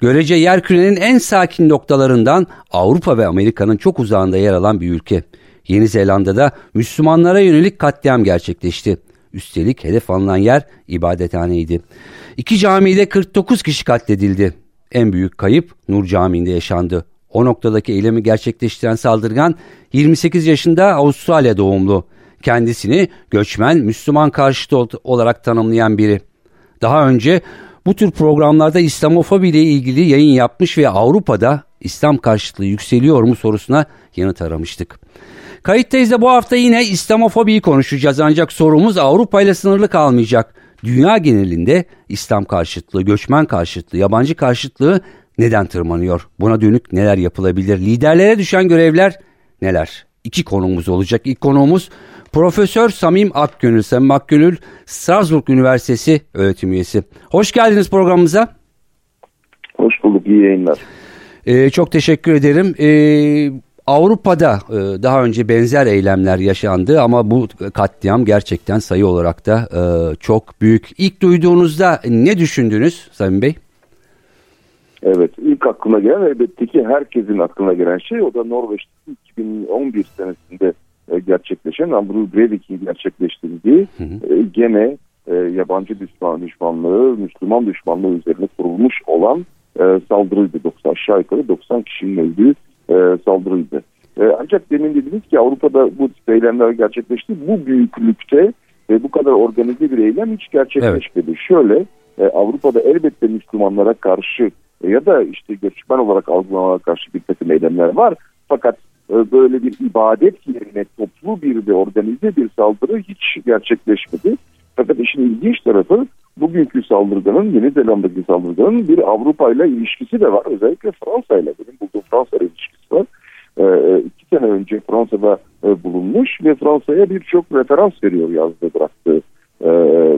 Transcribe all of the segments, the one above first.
Görece yer kürenin en sakin noktalarından Avrupa ve Amerika'nın çok uzağında yer alan bir ülke. Yeni Zelanda'da Müslümanlara yönelik katliam gerçekleşti. Üstelik hedef alınan yer ibadethaneydi. İki camide 49 kişi katledildi. En büyük kayıp Nur Camii'nde yaşandı. O noktadaki eylemi gerçekleştiren saldırgan 28 yaşında Avustralya doğumlu. Kendisini göçmen Müslüman karşıtı olarak tanımlayan biri. Daha önce bu tür programlarda İslamofobi ile ilgili yayın yapmış ve Avrupa'da İslam karşıtlığı yükseliyor mu sorusuna yanıt aramıştık. Kayıttayız da bu hafta yine İslamofobiyi konuşacağız ancak sorumuz Avrupa ile sınırlı kalmayacak. Dünya genelinde İslam karşıtlığı, göçmen karşıtlığı, yabancı karşıtlığı neden tırmanıyor? Buna dönük neler yapılabilir? Liderlere düşen görevler neler? İki konumuz olacak. İlk konuğumuz Profesör Samim Akgönül. Samim Akgönül Strasbourg Üniversitesi öğretim üyesi. Hoş geldiniz programımıza. Hoş bulduk. İyi yayınlar. Ee, çok teşekkür ederim. Ee, Avrupa'da e, daha önce benzer eylemler yaşandı ama bu katliam gerçekten sayı olarak da e, çok büyük. İlk duyduğunuzda ne düşündünüz Samim Bey? Evet ilk aklıma gelen elbette ki herkesin aklına gelen şey o da Norveç'te 2011 senesinde gerçekleşen Ambro Breivik'in gerçekleştirdiği hı hı. E, gene e, yabancı düşman düşmanlığı, Müslüman düşmanlığı üzerine kurulmuş olan e, saldırıydı. 90, aşağı yukarı 90 kişinin öldüğü e, saldırıydı. E, ancak demin dediniz ki Avrupa'da bu tip eylemler gerçekleşti. Bu büyüklükte ve bu kadar organize bir eylem hiç gerçekleşmedi. Evet. Şöyle e, Avrupa'da elbette Müslümanlara karşı ya da işte göçmen olarak algılanana karşı bir takım eylemler var. Fakat e, böyle bir ibadet yerine toplu bir ve organize bir saldırı hiç gerçekleşmedi. Fakat işin ilginç tarafı bugünkü saldırganın, Yeni Zelanda'daki saldırganın bir Avrupa ile ilişkisi de var. Özellikle Fransa ile benim bulduğum Fransa ile ilişkisi var. Ee, iki sene önce Fransa'da e, bulunmuş ve Fransa'ya birçok referans veriyor yazdığı bıraktığı, e,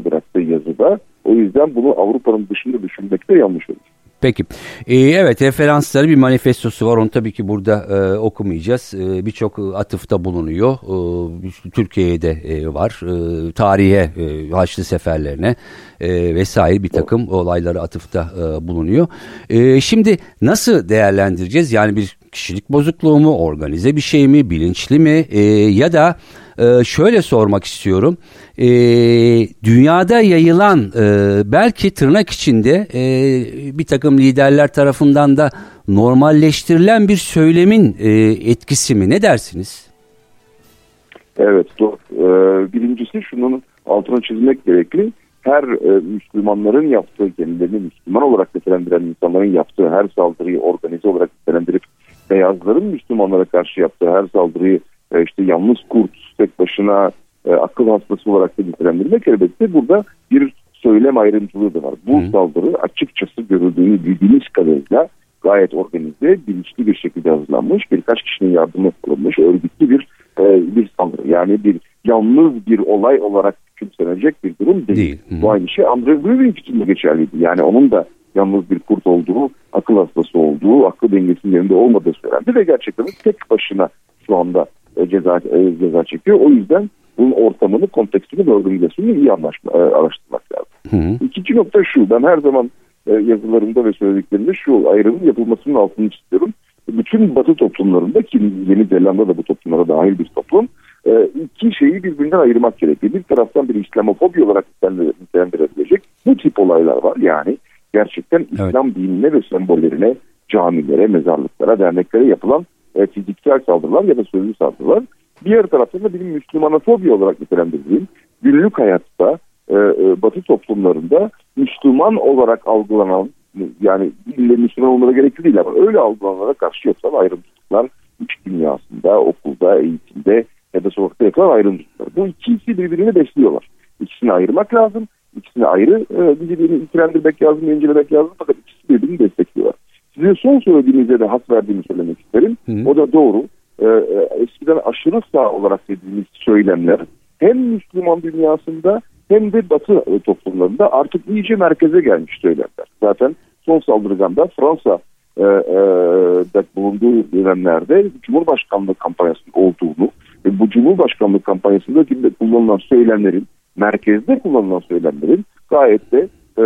bıraktığı yazıda. O yüzden bunu Avrupa'nın dışında düşünmek de yanlış olur. Peki. Ee, evet referansları bir manifestosu var. Onu tabii ki burada e, okumayacağız. E, Birçok atıfta bulunuyor. E, Türkiye'de e, var. E, tarihe, e, Haçlı seferlerine e, vesaire bir takım olayları atıfta e, bulunuyor. E, şimdi nasıl değerlendireceğiz? Yani bir kişilik bozukluğu mu, organize bir şey mi, bilinçli mi e, ya da e, şöyle sormak istiyorum. E, dünyada yayılan e, belki tırnak içinde e, bir takım liderler tarafından da normalleştirilen bir söylemin e, etkisi mi? Ne dersiniz? Evet doğru. Ee, birincisi şunun altına çizmek gerekli. Her e, Müslümanların yaptığı, kendilerini Müslüman olarak nitelendiren insanların yaptığı her saldırıyı organize olarak nitelendirip beyazların Müslümanlara karşı yaptığı her saldırıyı e, işte yalnız kurt, tek başına e, akıl hastası olarak da nitelendirmek elbette burada bir söylem ayrımcılığı da var. Bu Hı. saldırı açıkçası görüldüğünü bildiğimiz kadarıyla gayet organize, bilinçli bir şekilde hazırlanmış, birkaç kişinin yardımı alınmış, örgütlü bir e, bir saldırı. Yani bir yalnız bir olay olarak küçümsenecek bir durum değil. değil. Bu aynı şey Andrei Breivik için de geçerliydi. Yani onun da yalnız bir kurt olduğu, akıl hastası olduğu, aklı dengesinin yerinde olmadığı söylendi ve gerçekten tek başına şu anda e, ceza, e, ceza çekiyor. O yüzden bunun ortamını, kontekstini ve organizasyonunu iyi anlaşma, e, araştırmak lazım. Hı. İkinci nokta şu, ben her zaman yazılarımda ve söylediklerimde şu ayrımın yapılmasının altını istiyorum. Bütün batı toplumlarında ki Yeni Zelanda da bu toplumlara dahil bir toplum iki şeyi birbirinden ayırmak gerekiyor. Bir taraftan bir İslamofobi olarak nitelendirebilecek bu tip olaylar var. Yani gerçekten evet. İslam dinine ve sembollerine, camilere, mezarlıklara, derneklere yapılan e, fiziksel saldırılar ya da sözlü saldırılar. Diğer taraftan da benim Müslümanofobi olarak nitelendirdiğim günlük hayatta e, e, Batı toplumlarında Müslüman olarak algılanan yani ille Müslüman olmaları gerekli değil ama öyle algılananlara karşı yapılan ayrımcılıklar iç dünyasında, okulda, eğitimde ya da sokakta yapılan ayrımcılıklar. Bu ikisi birbirini besliyorlar. İkisini ayırmak lazım. İkisini ayrı e, birbirini ilgilendirmek lazım, incelemek lazım fakat ikisi birbirini destekliyorlar. Size son söylediğinizde de has verdiğimi söylemek isterim. Hı. O da doğru. Ee, eskiden aşırı sağ olarak dediğimiz söylemler hem Müslüman dünyasında hem de Batı toplumlarında artık iyice merkeze gelmiş söylemler. Zaten son saldırganda Fransa e, e, bulunduğu dönemlerde Cumhurbaşkanlığı kampanyasının olduğunu ve bu Cumhurbaşkanlığı kampanyasında kullanılan söylemlerin merkezde kullanılan söylemlerin gayet de e,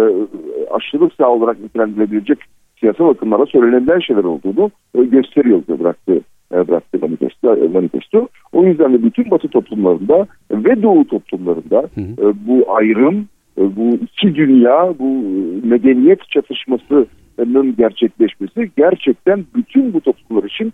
aşırı sağ olarak nitelendirilebilecek siyasal akımlara söylenebilen şeyler olduğunu e, gösteriyor bıraktığı e, bıraktığı manifesto, e, manifesto. O yüzden de bütün Batı toplumlarında ve Doğu toplumlarında hı hı. Bu ayrım, bu iki dünya, bu medeniyet çatışmasının gerçekleşmesi gerçekten bütün bu toplumlar için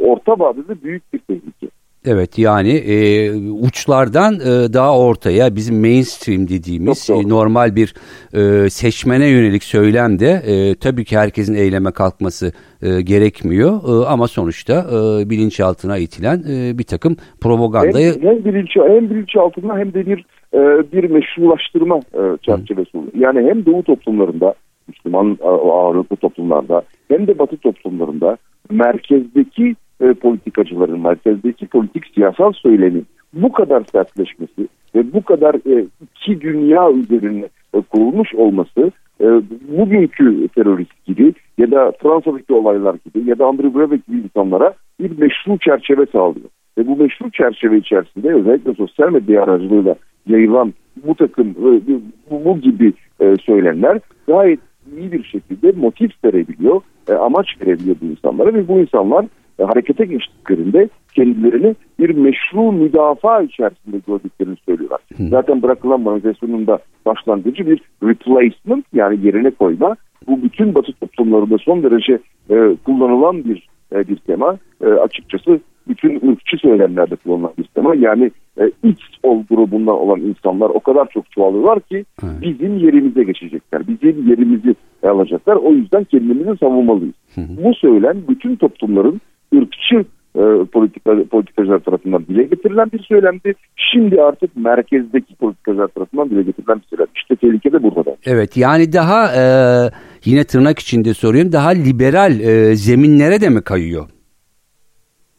orta vadede büyük bir tehlike. Evet yani e, uçlardan e, daha ortaya bizim mainstream dediğimiz e, normal bir e, seçmene yönelik söylemde e, tabii ki herkesin eyleme kalkması e, gerekmiyor e, ama sonuçta e, bilinçaltına itilen e, bir takım propagandayı hem, hem bilinç hem bilinçaltına hem de bir e, bir meşrulaştırma e, çerçevesi oluyor. Yani hem Doğu toplumlarında Müslüman ağırlıklı toplumlarda hem de Batı toplumlarında merkezdeki e, politikacıların merkezdeki politik siyasal söylemin bu kadar sertleşmesi ve bu kadar e, iki dünya üzerine e, kurulmuş olması e, bugünkü terörist gibi ya da Fransa'daki olaylar gibi ya da Andrew Breivik gibi insanlara bir meşru çerçeve sağlıyor. Ve bu meşru çerçeve içerisinde özellikle sosyal medya aracılığıyla yayılan bu takım e, bu, bu gibi e, söylemler gayet iyi bir şekilde motif verebiliyor, e, amaç verebiliyor bu insanlara ve bu insanlar e, harekete geçtiklerinde kendilerini bir meşru müdafaa içerisinde gördüklerini söylüyorlar. Hı. Zaten bırakılan manifestonun da başlangıcı bir replacement yani yerine koyma. Bu bütün batı toplumlarında son derece e, kullanılan bir e, bir tema. E, açıkçası bütün ırkçı söylemlerde kullanılan bir tema. Yani e, X ol grubundan olan insanlar o kadar çok çoğalıyorlar ki evet. bizim yerimize geçecekler. Bizim yerimizi alacaklar. O yüzden kendimizi savunmalıyız. Hı hı. Bu söylem bütün toplumların ırkçı e, politika, politikacılar tarafından dile getirilen bir söylemdi. Şimdi artık merkezdeki politikacılar tarafından dile getirilen bir söylem. İşte tehlike de burada. Evet yani daha e, yine tırnak içinde soruyorum daha liberal e, zeminlere de mi kayıyor?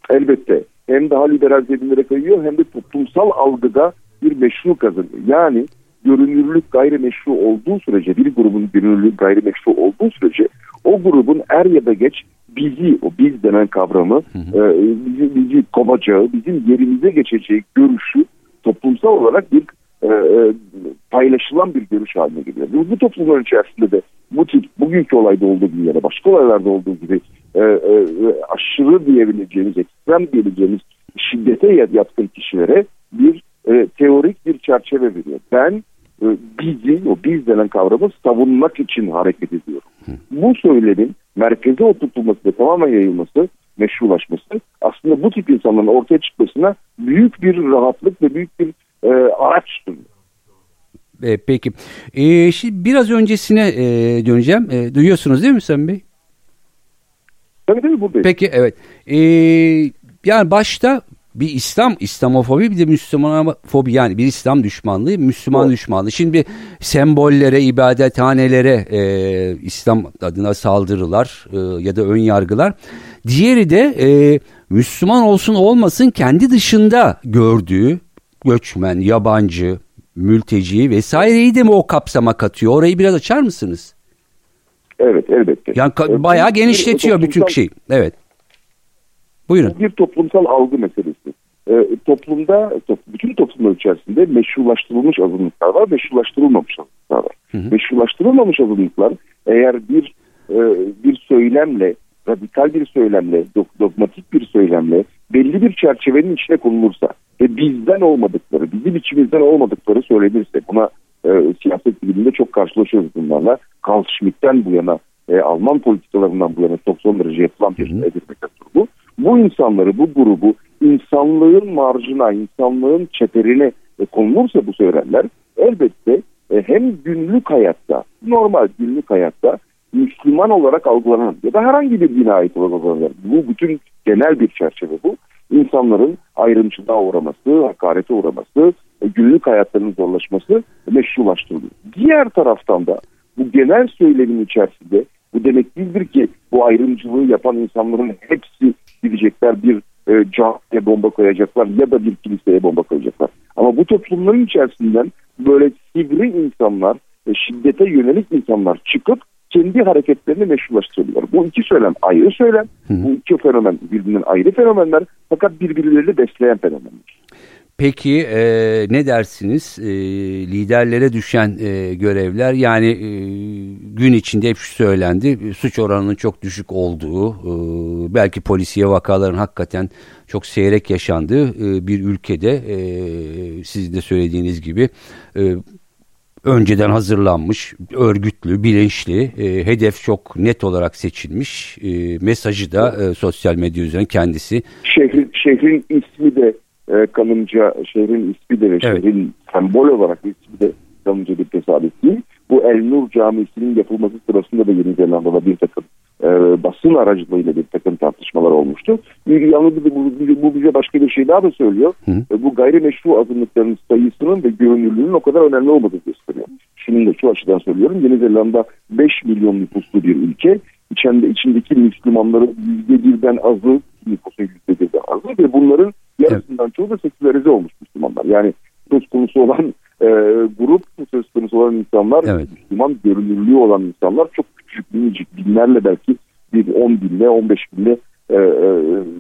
Elbette. Hem daha liberal zeminlere kayıyor hem de toplumsal algıda bir meşru kazanıyor. Yani görünürlük gayrimeşru olduğu sürece bir grubun görünürlüğü gayrimeşru olduğu sürece o grubun er ya da geç bizi, o biz denen kavramı hı hı. E, bizi, bizi kovacağı, bizim yerimize geçeceği görüşü toplumsal olarak bir e, e, paylaşılan bir görüş haline geliyor. Bu, bu toplumlar içerisinde de bu tip bugünkü olayda olduğu gibi ya da başka olaylarda olduğu gibi e, e, aşırı diyebileceğimiz, ekstrem diyebileceğimiz şiddete yatkın kişilere bir e, teorik bir çerçeve veriyor. Ben e, bizi, o biz denen kavramı savunmak için hareket ediyorum. Hı. Bu söylemin merkeze oturtulması ve tamamen yayılması, meşrulaşması aslında bu tip insanların ortaya çıkmasına büyük bir rahatlık ve büyük bir e, araç sunuyor. E, peki. E, şimdi biraz öncesine e, döneceğim. E, duyuyorsunuz değil mi Sen Bey? Tabii tabii buradayım. Peki evet. E, yani başta bir İslam, İslamofobi bir de Müslümanofobi yani bir İslam düşmanlığı, Müslüman evet. düşmanlığı. Şimdi sembollere, ibadethanelere e, İslam adına saldırılar e, ya da ön yargılar. Diğeri de e, Müslüman olsun olmasın kendi dışında gördüğü göçmen, yabancı, mülteci vesaireyi de mi o kapsama katıyor? Orayı biraz açar mısınız? Evet elbette. Yani bayağı genişletiyor bütün şey. Evet. Buyurun. Bir toplumsal algı meselesi. E, toplumda, bütün toplumlar içerisinde meşrulaştırılmış azınlıklar var, meşrulaştırılmamış azınlıklar var. Hı hı. Meşrulaştırılmamış azınlıklar eğer bir e, bir söylemle, radikal bir söylemle, dogmatik bir söylemle belli bir çerçevenin içine konulursa ve bizden olmadıkları, bizim içimizden olmadıkları söylenirse buna e, siyaset biliminde çok karşılaşıyoruz bunlarla. Carl Schmitt'ten bu yana, e, Alman politikalarından bu yana çok son derece yapılan bir edilmektedir bu bu insanları, bu grubu insanlığın marjına, insanlığın çeperine e, konulursa bu söylemler elbette e, hem günlük hayatta, normal günlük hayatta Müslüman olarak algılanan ya da herhangi bir dine ait olarak bu bütün genel bir çerçeve bu. İnsanların ayrımcılığa uğraması, hakarete uğraması, e, günlük hayatlarının zorlaşması meşrulaştırılıyor. Diğer taraftan da bu genel söylemin içerisinde bu demek değildir ki bu ayrımcılığı yapan insanların hepsi gidecekler bir e, camiye bomba koyacaklar ya da bir kiliseye bomba koyacaklar. Ama bu toplumların içerisinden böyle sivri insanlar, e, şiddete yönelik insanlar çıkıp kendi hareketlerini meşrulaştırıyorlar. Bu iki söylem ayrı söylem. Hı. Bu iki fenomen birbirinden ayrı fenomenler fakat birbirlerini besleyen fenomenler. Peki e, ne dersiniz e, liderlere düşen e, görevler yani e, gün içinde hep şu söylendi suç oranının çok düşük olduğu e, belki polisiye vakaların hakikaten çok seyrek yaşandığı e, bir ülkede e, sizin de söylediğiniz gibi e, önceden hazırlanmış, örgütlü, bilinçli, e, hedef çok net olarak seçilmiş, e, mesajı da e, sosyal medya üzerinden kendisi. Şehrin, şehrin ismi de e, kanımca, şehrin ismi de ve evet. şehrin sembol olarak ismi de kanımca bir tesadüf değil. Bu El Nur Camisi'nin yapılması sırasında da Yeni Zelanda'da bir takım e, basın aracılığıyla bir takım tartışmalar olmuştu. Yalnız bu, bu, bu bize başka bir şey daha da söylüyor. Hı. E, bu gayrimeşru azınlıkların sayısının ve görünürlüğünün o kadar önemli olmadığını gösteriyor. Şimdi de şu açıdan söylüyorum. Yeni Zelanda 5 milyon nüfuslu bir ülke. İçinde, içindeki Müslümanların %1'den azı, nüfusun %1'den azı ve bunların yarısından evet. çoğu da sekülerize olmuş Müslümanlar. Yani söz konusu olan e, grup, söz konusu olan insanlar, evet. Müslüman görünürlüğü olan insanlar çok küçük, minicik binlerle belki bir 10 binle, 15 binle e, e,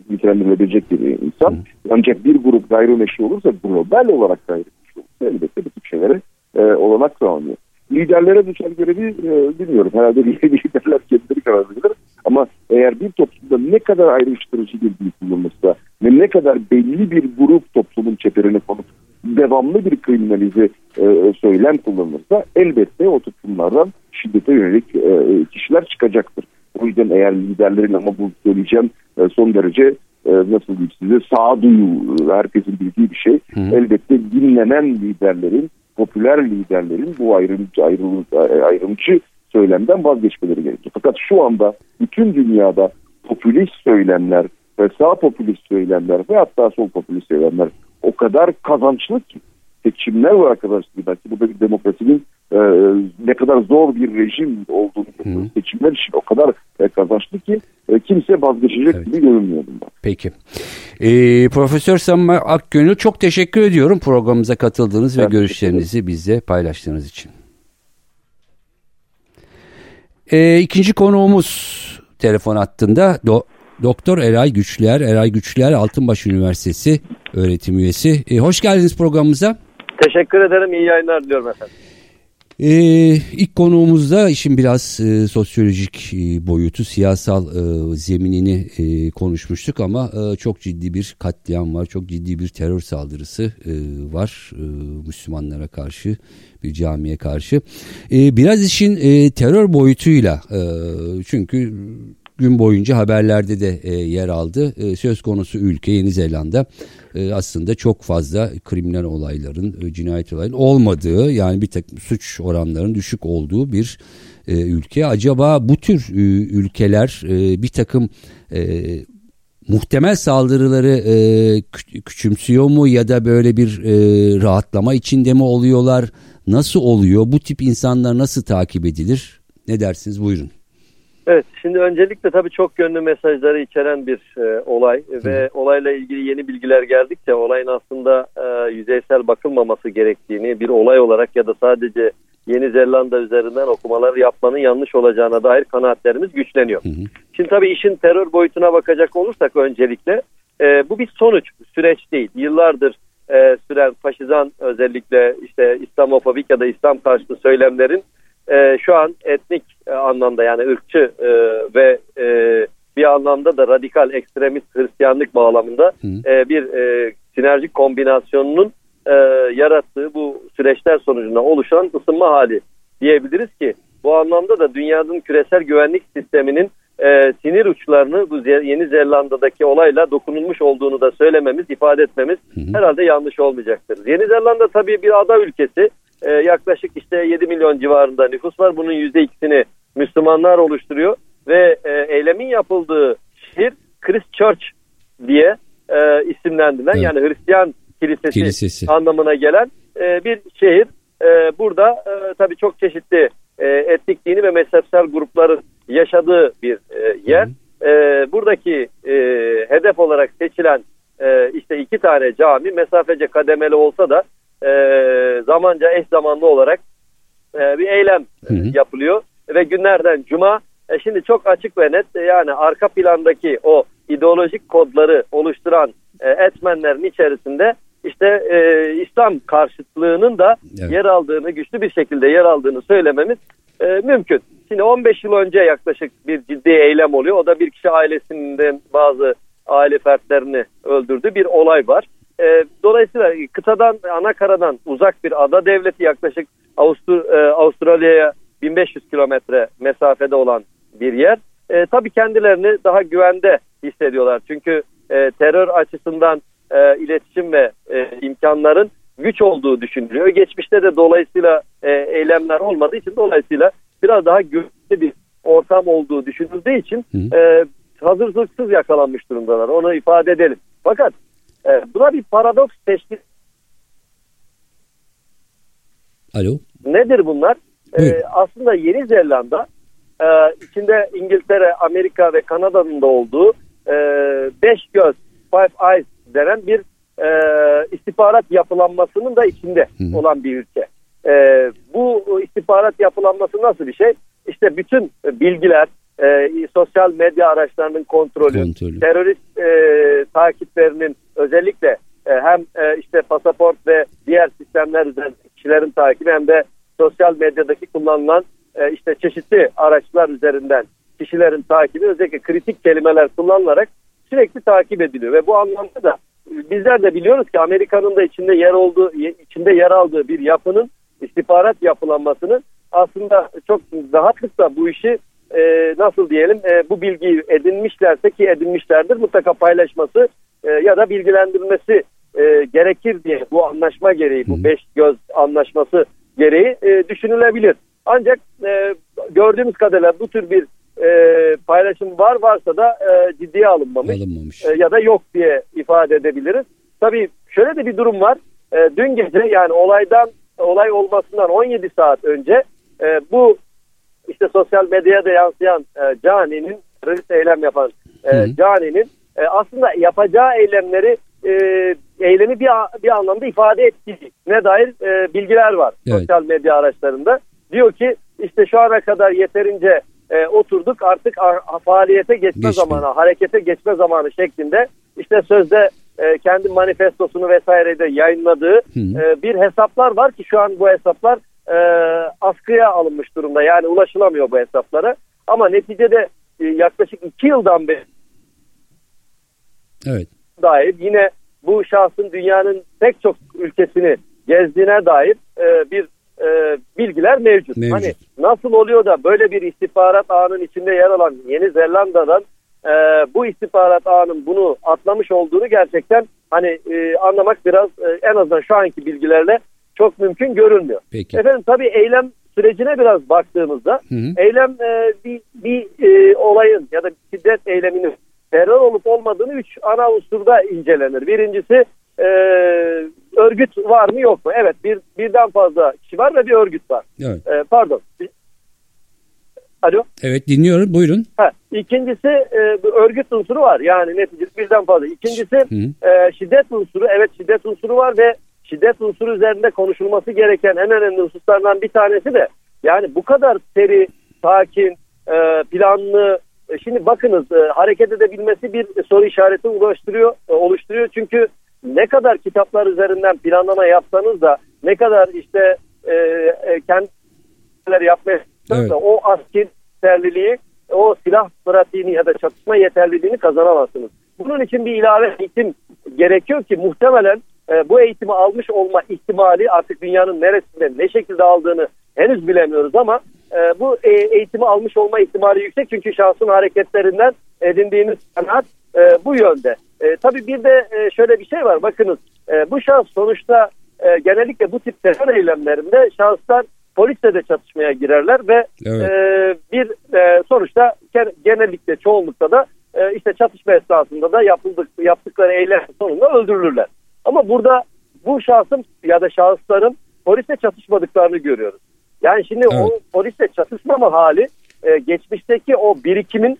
nitelendirilebilecek bir insan. Hı. Ancak bir grup gayrimeşru olursa global olarak gayrimeşru olursa elbette bu tip şeylere e, olanak sağlanıyor. Liderlere düşen görevi e, bilmiyorum. Herhalde liderler kendileri karar verirler. Ama eğer bir toplumda ne kadar ayrıştırıcı bir dil kullanılırsa ve ne kadar belli bir grup toplumun çeperine konup devamlı bir kriminalize e, söylem kullanılırsa elbette o toplumlardan şiddete yönelik e, kişiler çıkacaktır. O yüzden eğer liderlerin ama bu söyleyeceğim e, son derece e, nasıl diyeyim size sağduyu herkesin bildiği bir şey. Hı. Elbette dinlenen liderlerin, popüler liderlerin bu ayrımcı, ayrımcı, ayrımcı söylemden vazgeçmeleri gerekiyor. Fakat şu anda bütün dünyada popülist söylemler ve sağ popülist söylemler ve hatta sol popülist söylemler o kadar kazançlı ki seçimler var arkadaşlar. Belki burada bir demokrasinin e, ne kadar zor bir rejim olduğunu Hı. seçimler için o kadar e, kazançlı ki e, kimse vazgeçecek evet. gibi görünmüyor bundan. Peki. Ee, Profesör Samma Akgönül çok teşekkür ediyorum programımıza katıldığınız ben ve görüşlerinizi bizle paylaştığınız için. Ee, ikinci konuğumuz telefon hattında Do Doktor Eray Güçler, Eray Güçler Altınbaş Üniversitesi öğretim üyesi. Ee, hoş geldiniz programımıza. Teşekkür ederim. İyi yayınlar diliyorum efendim. Ee, ilk konuğumuzda işin biraz e, sosyolojik e, boyutu, siyasal e, zeminini e, konuşmuştuk ama e, çok ciddi bir katliam var, çok ciddi bir terör saldırısı e, var e, Müslümanlara karşı, bir camiye karşı. E, biraz işin e, terör boyutuyla, e, çünkü gün boyunca haberlerde de e, yer aldı. E, söz konusu ülke Yeni Zelanda e, aslında çok fazla kriminal olayların, e, cinayet olayların olmadığı yani bir takım suç oranlarının düşük olduğu bir e, ülke. Acaba bu tür e, ülkeler e, bir takım e, muhtemel saldırıları e, küçümsüyor mu ya da böyle bir e, rahatlama içinde mi oluyorlar? Nasıl oluyor? Bu tip insanlar nasıl takip edilir? Ne dersiniz? Buyurun. Evet, şimdi öncelikle tabii çok yönlü mesajları içeren bir e, olay Hı. ve olayla ilgili yeni bilgiler geldikçe olayın aslında e, yüzeysel bakılmaması gerektiğini bir olay olarak ya da sadece Yeni Zelanda üzerinden okumalar yapmanın yanlış olacağına dair kanaatlerimiz güçleniyor. Hı hı. Şimdi tabii işin terör boyutuna bakacak olursak öncelikle e, bu bir sonuç, süreç değil. Yıllardır e, süren faşizan özellikle işte İslamofobik ya da İslam karşıtı söylemlerin e, şu an etnik e, anlamda yani ırkçı e, ve e, bir anlamda da radikal ekstremist Hristiyanlık bağlamında e, bir e, sinerjik kombinasyonunun e, yarattığı bu süreçler sonucunda oluşan ısınma hali diyebiliriz ki bu anlamda da dünyanın küresel güvenlik sisteminin e, sinir uçlarını bu Yeni Zelanda'daki olayla dokunulmuş olduğunu da söylememiz, ifade etmemiz hı hı. herhalde yanlış olmayacaktır. Yeni Zelanda tabii bir ada ülkesi e, yaklaşık işte 7 milyon civarında nüfus var. Bunun %2'sini Müslümanlar oluşturuyor ve e, eylemin yapıldığı şehir Christchurch diye e, isimlendirilen evet. yani Hristiyan kilisesi, kilisesi. anlamına gelen e, bir şehir. E, burada e, tabii çok çeşitli e, etnik dini ve mezhepsel grupların yaşadığı bir e, yer. E, buradaki e, hedef olarak seçilen e, işte iki tane cami mesafece kademeli olsa da e, zamanca eş zamanlı olarak e, bir eylem Hı hı. yapılıyor ve günlerden cuma e, şimdi çok açık ve net e, yani arka plandaki o ideolojik kodları oluşturan e, etmenlerin içerisinde işte e, İslam karşıtlığının da Evet. yer aldığını güçlü bir şekilde yer aldığını söylememiz e, mümkün. Şimdi 15 yıl önce yaklaşık bir ciddi eylem oluyor. O da bir kişi ailesinden bazı aile fertlerini öldürdü bir olay var. E, dolayısıyla kıtadan ana karadan uzak bir ada devleti yaklaşık Avustur, e, Avustralya'ya 1500 kilometre mesafede olan bir yer. E, tabii kendilerini daha güvende hissediyorlar. Çünkü e, terör açısından e, iletişim ve e, imkanların güç olduğu düşünülüyor. Geçmişte de dolayısıyla e, eylemler olmadığı için dolayısıyla biraz daha güvenli bir ortam olduğu düşünüldüğü için Hı. e, hazırlıksız yakalanmış durumdalar. Onu ifade edelim. Fakat e, buna bir paradoks teşkil Alo. Nedir bunlar? Ee, aslında Yeni Zelanda e, içinde İngiltere, Amerika ve Kanada'nın da olduğu e, beş göz, five eyes denen bir e, istihbarat yapılanmasının da içinde Hı. olan bir ülke. E, bu istihbarat yapılanması nasıl bir şey? İşte bütün bilgiler, e, sosyal medya araçlarının kontrolü, Kontrolü. terörist e, takiplerinin özellikle e, hem e, işte pasaport ve diğer sistemler üzerinde kişilerin takibi hem de sosyal medyadaki kullanılan e, işte çeşitli araçlar üzerinden kişilerin takibi özellikle kritik kelimeler kullanılarak sürekli takip ediliyor ve bu anlamda da e, bizler de biliyoruz ki Amerika'nın da içinde yer olduğu içinde yer aldığı bir yapının istihbarat yapılanmasının aslında çok rahatlıkla bu işi e, nasıl diyelim e, bu bilgiyi edinmişlerse ki edinmişlerdir mutlaka paylaşması e, ya da bilgilendirmesi e, gerekir diye bu anlaşma gereği bu beş göz anlaşması gereği e, düşünülebilir. Ancak e, gördüğümüz kadarıyla bu tür bir e, paylaşım var varsa da e, ciddiye alınmamış Alınmamış. e, ya da yok diye ifade edebiliriz. Tabii şöyle de bir durum var. E, dün gece yani olaydan olay olmasından 17 saat önce e, bu işte sosyal medyaya da yansıyan e, Cani'nin terörist eylem yapan e, Hı hı. Cani'nin e, aslında yapacağı eylemleri e, eylemi bir, bir anlamda ifade ettiği ne dair e, bilgiler var Evet. sosyal medya araçlarında. Diyor ki işte şu ana kadar yeterince e, oturduk artık a- faaliyete geçme Geçme. zamanı, harekete geçme zamanı şeklinde işte sözde e, kendi manifestosunu vesaire de yayınladığı e, bir hesaplar var ki şu an bu hesaplar e, askıya alınmış durumda. Yani ulaşılamıyor bu hesaplara. Ama neticede e, yaklaşık iki yıldan beri Evet. dair yine bu şahsın dünyanın pek çok ülkesini gezdiğine dair e, bir e, bilgiler mevcut. Mevcut. Hani nasıl oluyor da böyle bir istihbarat ağının içinde yer alan Yeni Zelanda'dan e, bu istihbarat ağının bunu atlamış olduğunu gerçekten hani e, anlamak biraz e, en azından şu anki bilgilerle çok mümkün görünmüyor. Peki. Efendim tabii eylem sürecine biraz baktığımızda Hı hı. eylem e, bir, bir e, olayın ya da şiddet eyleminin terör olup olmadığını üç ana unsurda incelenir. Birincisi e, örgüt var mı yok mu? Evet bir birden fazla kişi var ve bir örgüt var. Evet. E, pardon. Alo. Evet dinliyorum. Buyurun. Ha, ikincisi e, örgüt unsuru var. Yani neticede birden fazla. İkincisi Hı. e, şiddet unsuru. Evet şiddet unsuru var ve şiddet unsuru üzerinde konuşulması gereken en önemli hususlardan bir tanesi de yani bu kadar seri, sakin, e, planlı e, şimdi bakınız e, hareket edebilmesi bir soru işareti oluşturuyor, e, oluşturuyor. Çünkü ne kadar kitaplar üzerinden planlama yapsanız da ne kadar işte e, e, kendileri yapmaya çalışsanız da Evet. o asker yeterliliği, o silah pratiğini ya da çatışma yeterliliğini kazanamazsınız. Bunun için bir ilave eğitim gerekiyor ki muhtemelen e, bu eğitimi almış olma ihtimali artık dünyanın neresinde ne şekilde aldığını henüz bilemiyoruz ama e, bu e, eğitimi almış olma ihtimali yüksek çünkü şahsın hareketlerinden edindiğimiz kanaat e, bu yönde. E, tabii bir de e, şöyle bir şey var bakınız e, bu şahıs sonuçta e, genellikle bu tip terör eylemlerinde şahıslar polisle de çatışmaya girerler ve Evet. e, bir e, sonuçta gen- genellikle çoğunlukta da e, işte çatışma esnasında da yapıldık, yaptıkları eylem sonunda öldürülürler. Ama burada bu şahsın ya da şahısların polisle çatışmadıklarını görüyoruz. Yani şimdi Evet. o polisle çatışmama hali e, geçmişteki o birikimin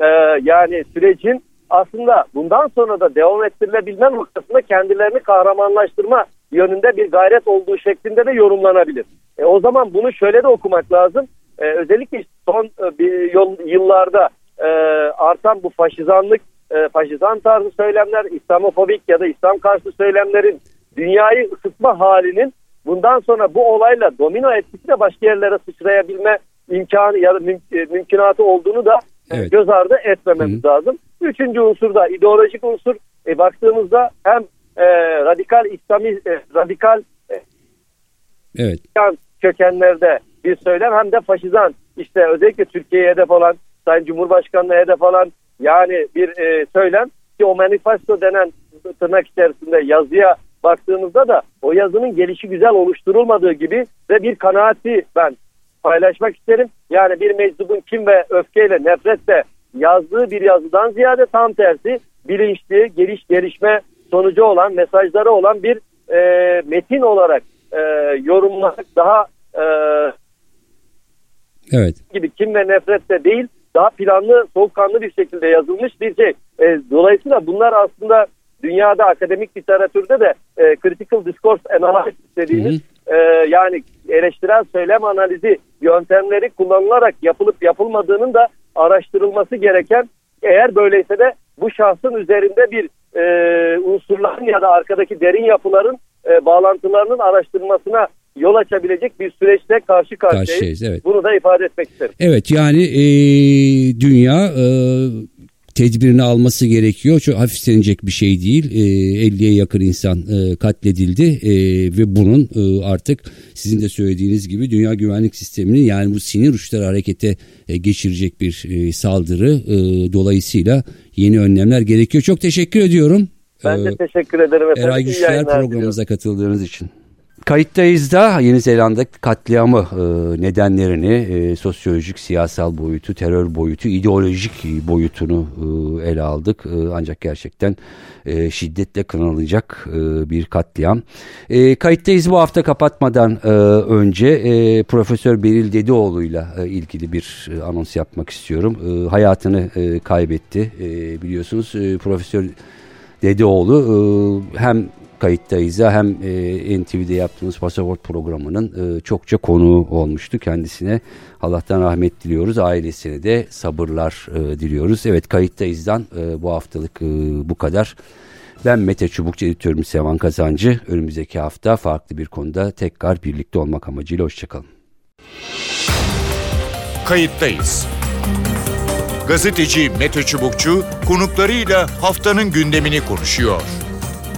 e, yani sürecin aslında bundan sonra da devam ettirilebilme noktasında kendilerini kahramanlaştırma yönünde bir gayret olduğu şeklinde de yorumlanabilir. E, o zaman bunu şöyle de okumak lazım. E, özellikle son e, bir yol, yıllarda e, artan bu faşizanlık, e, faşizan tarzı söylemler, İslamofobik ya da İslam karşı söylemlerin dünyayı ısıtma halinin bundan sonra bu olayla domino etkisi de başka yerlere sıçrayabilme imkanı ya da müm- e, mümkünatı olduğunu da Evet. göz ardı etmememiz lazım. Üçüncü unsur da ideolojik unsur. E, baktığımızda hem e, radikal İslami e, radikal e, Evet. Kökenlerde bir söylem hem de faşizan işte özellikle Türkiye'ye hedef olan Sayın Cumhurbaşkanı'na hedef alan yani bir e, söylem ki o manifesto denen tırnak içerisinde yazıya baktığımızda da o yazının gelişi güzel oluşturulmadığı gibi ve bir kanaati ben paylaşmak isterim. Yani bir meczubun kim ve öfkeyle nefretle yazdığı bir yazıdan ziyade tam tersi bilinçli, geliş gelişme sonucu olan, mesajları olan bir e, metin olarak e, yorumlamak daha e, Evet. gibi kim ve nefretle değil daha planlı, soğukkanlı bir şekilde yazılmış bir şey. E, dolayısıyla bunlar aslında dünyada akademik literatürde de e, critical discourse analysis dediğimiz e, yani eleştirel söylem analizi yöntemleri kullanılarak yapılıp yapılmadığının da araştırılması gereken eğer böyleyse de bu şahsın üzerinde bir e, unsurların ya da arkadaki derin yapıların e, bağlantılarının araştırılmasına yol açabilecek bir süreçte karşı karşıyayız. Karşıyayız, evet. Bunu da ifade etmek isterim. Evet yani e, dünya e, tedbirini alması gerekiyor. Çok hafiflenecek bir şey değil. E, 50'ye yakın insan e, katledildi e, ve bunun e, artık sizin de söylediğiniz gibi dünya güvenlik sisteminin yani bu sinir uçları harekete e, geçirecek bir e, saldırı e, dolayısıyla yeni önlemler gerekiyor. Çok teşekkür ediyorum. Ben de Ee, teşekkür ederim efendim. Eray Güçler programımıza katıldığınız için. Kayıttayız da Yeni Zelanda katliamı e, nedenlerini, e, sosyolojik, siyasal boyutu, terör boyutu, ideolojik boyutunu e, ele aldık. Ancak gerçekten şiddetle kınanılacak bir katliam. Kayıttayız bu hafta kapatmadan önce Profesör Beril Dedioğlu'yla e, ilgili bir anons yapmak istiyorum. Hayatını kaybetti. Biliyorsunuz Profesör Dedeoğlu hem kayıttayız'a hem e, NTV'de yaptığımız pasaport programının e, çokça konuğu olmuştu kendisine. Allah'tan rahmet diliyoruz. Ailesine de sabırlar e, diliyoruz. Evet kayıttayız'dan e, bu haftalık e, bu kadar. Ben Mete Çubukçu editörüm Sevan Kazancı. Önümüzdeki hafta farklı bir konuda tekrar birlikte olmak amacıyla hoşçakalın. Kayıttayız. Gazeteci Mete Çubukçu konuklarıyla haftanın gündemini konuşuyor.